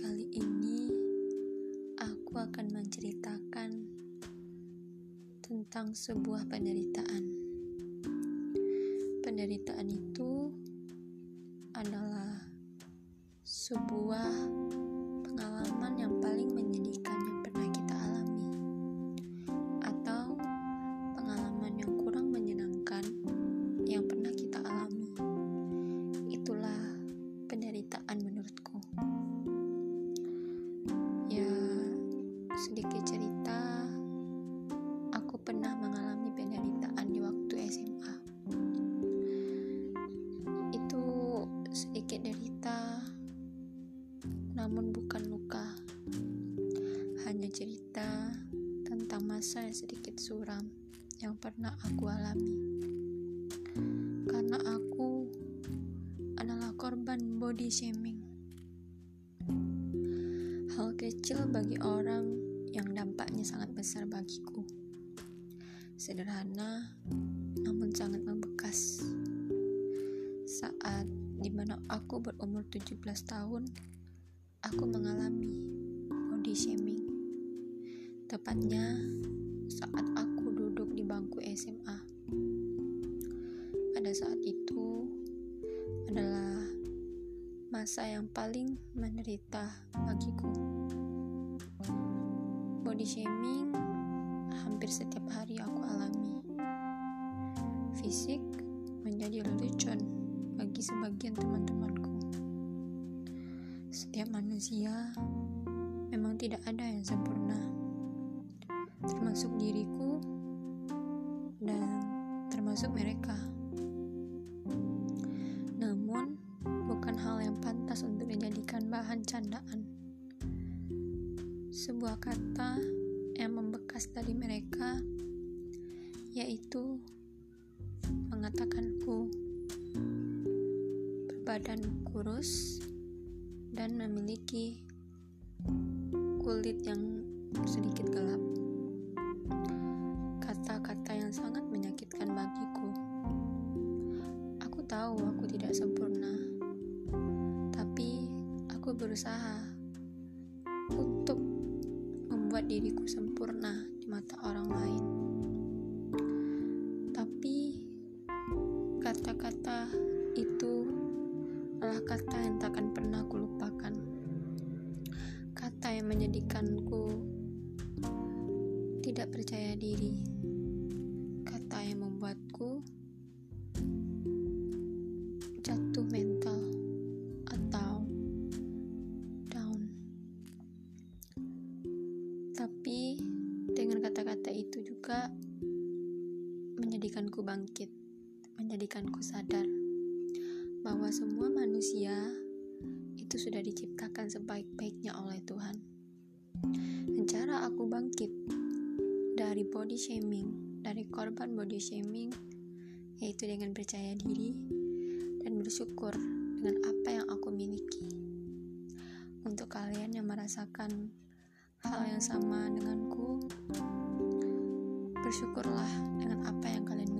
Kali ini aku akan menceritakan tentang sebuah penderitaan. Penderitaan itu adalah sebuah pengalaman yang namun bukan luka. Hanya cerita tentang masa yang sedikit suram yang pernah aku alami. Karena aku adalah korban body shaming. Hal kecil bagi orang yang dampaknya sangat besar bagiku. Sederhana, namun sangat membekas. Saat di mana aku berumur 17 tahun, aku mengalami body shaming. Tepatnya saat aku duduk di bangku SMA. Pada saat itu adalah masa yang paling menderita bagiku. Body shaming hampir setiap hari aku alami. Fisik menjadi lelucon bagi sebagian teman-temanku. Setiap manusia memang tidak ada yang sempurna, termasuk diriku dan termasuk mereka. Namun, bukan hal yang pantas untuk dijadikan bahan candaan. Sebuah kata yang membekas dari mereka yaitu mengatakanku berbadan kurus dan memiliki kulit yang sedikit gelap. Kata-kata yang sangat menyakitkan bagiku. Aku tahu aku tidak sempurna, tapi aku berusaha untuk membuat diriku sempurna di mata orang lain. Tidak percaya diri. Kata yang membuatku jatuh mental atau down. Tapi dengan kata-kata itu juga menjadikanku bangkit, menjadikanku sadar bahwa semua manusia itu sudah diciptakan sebaik-baiknya oleh Tuhan. Dan cara aku bangkit dari body shaming, dari korban body shaming, yaitu dengan percaya diri dan bersyukur dengan apa yang aku miliki. Untuk kalian yang merasakan hal yang sama denganku, bersyukurlah dengan apa yang kalian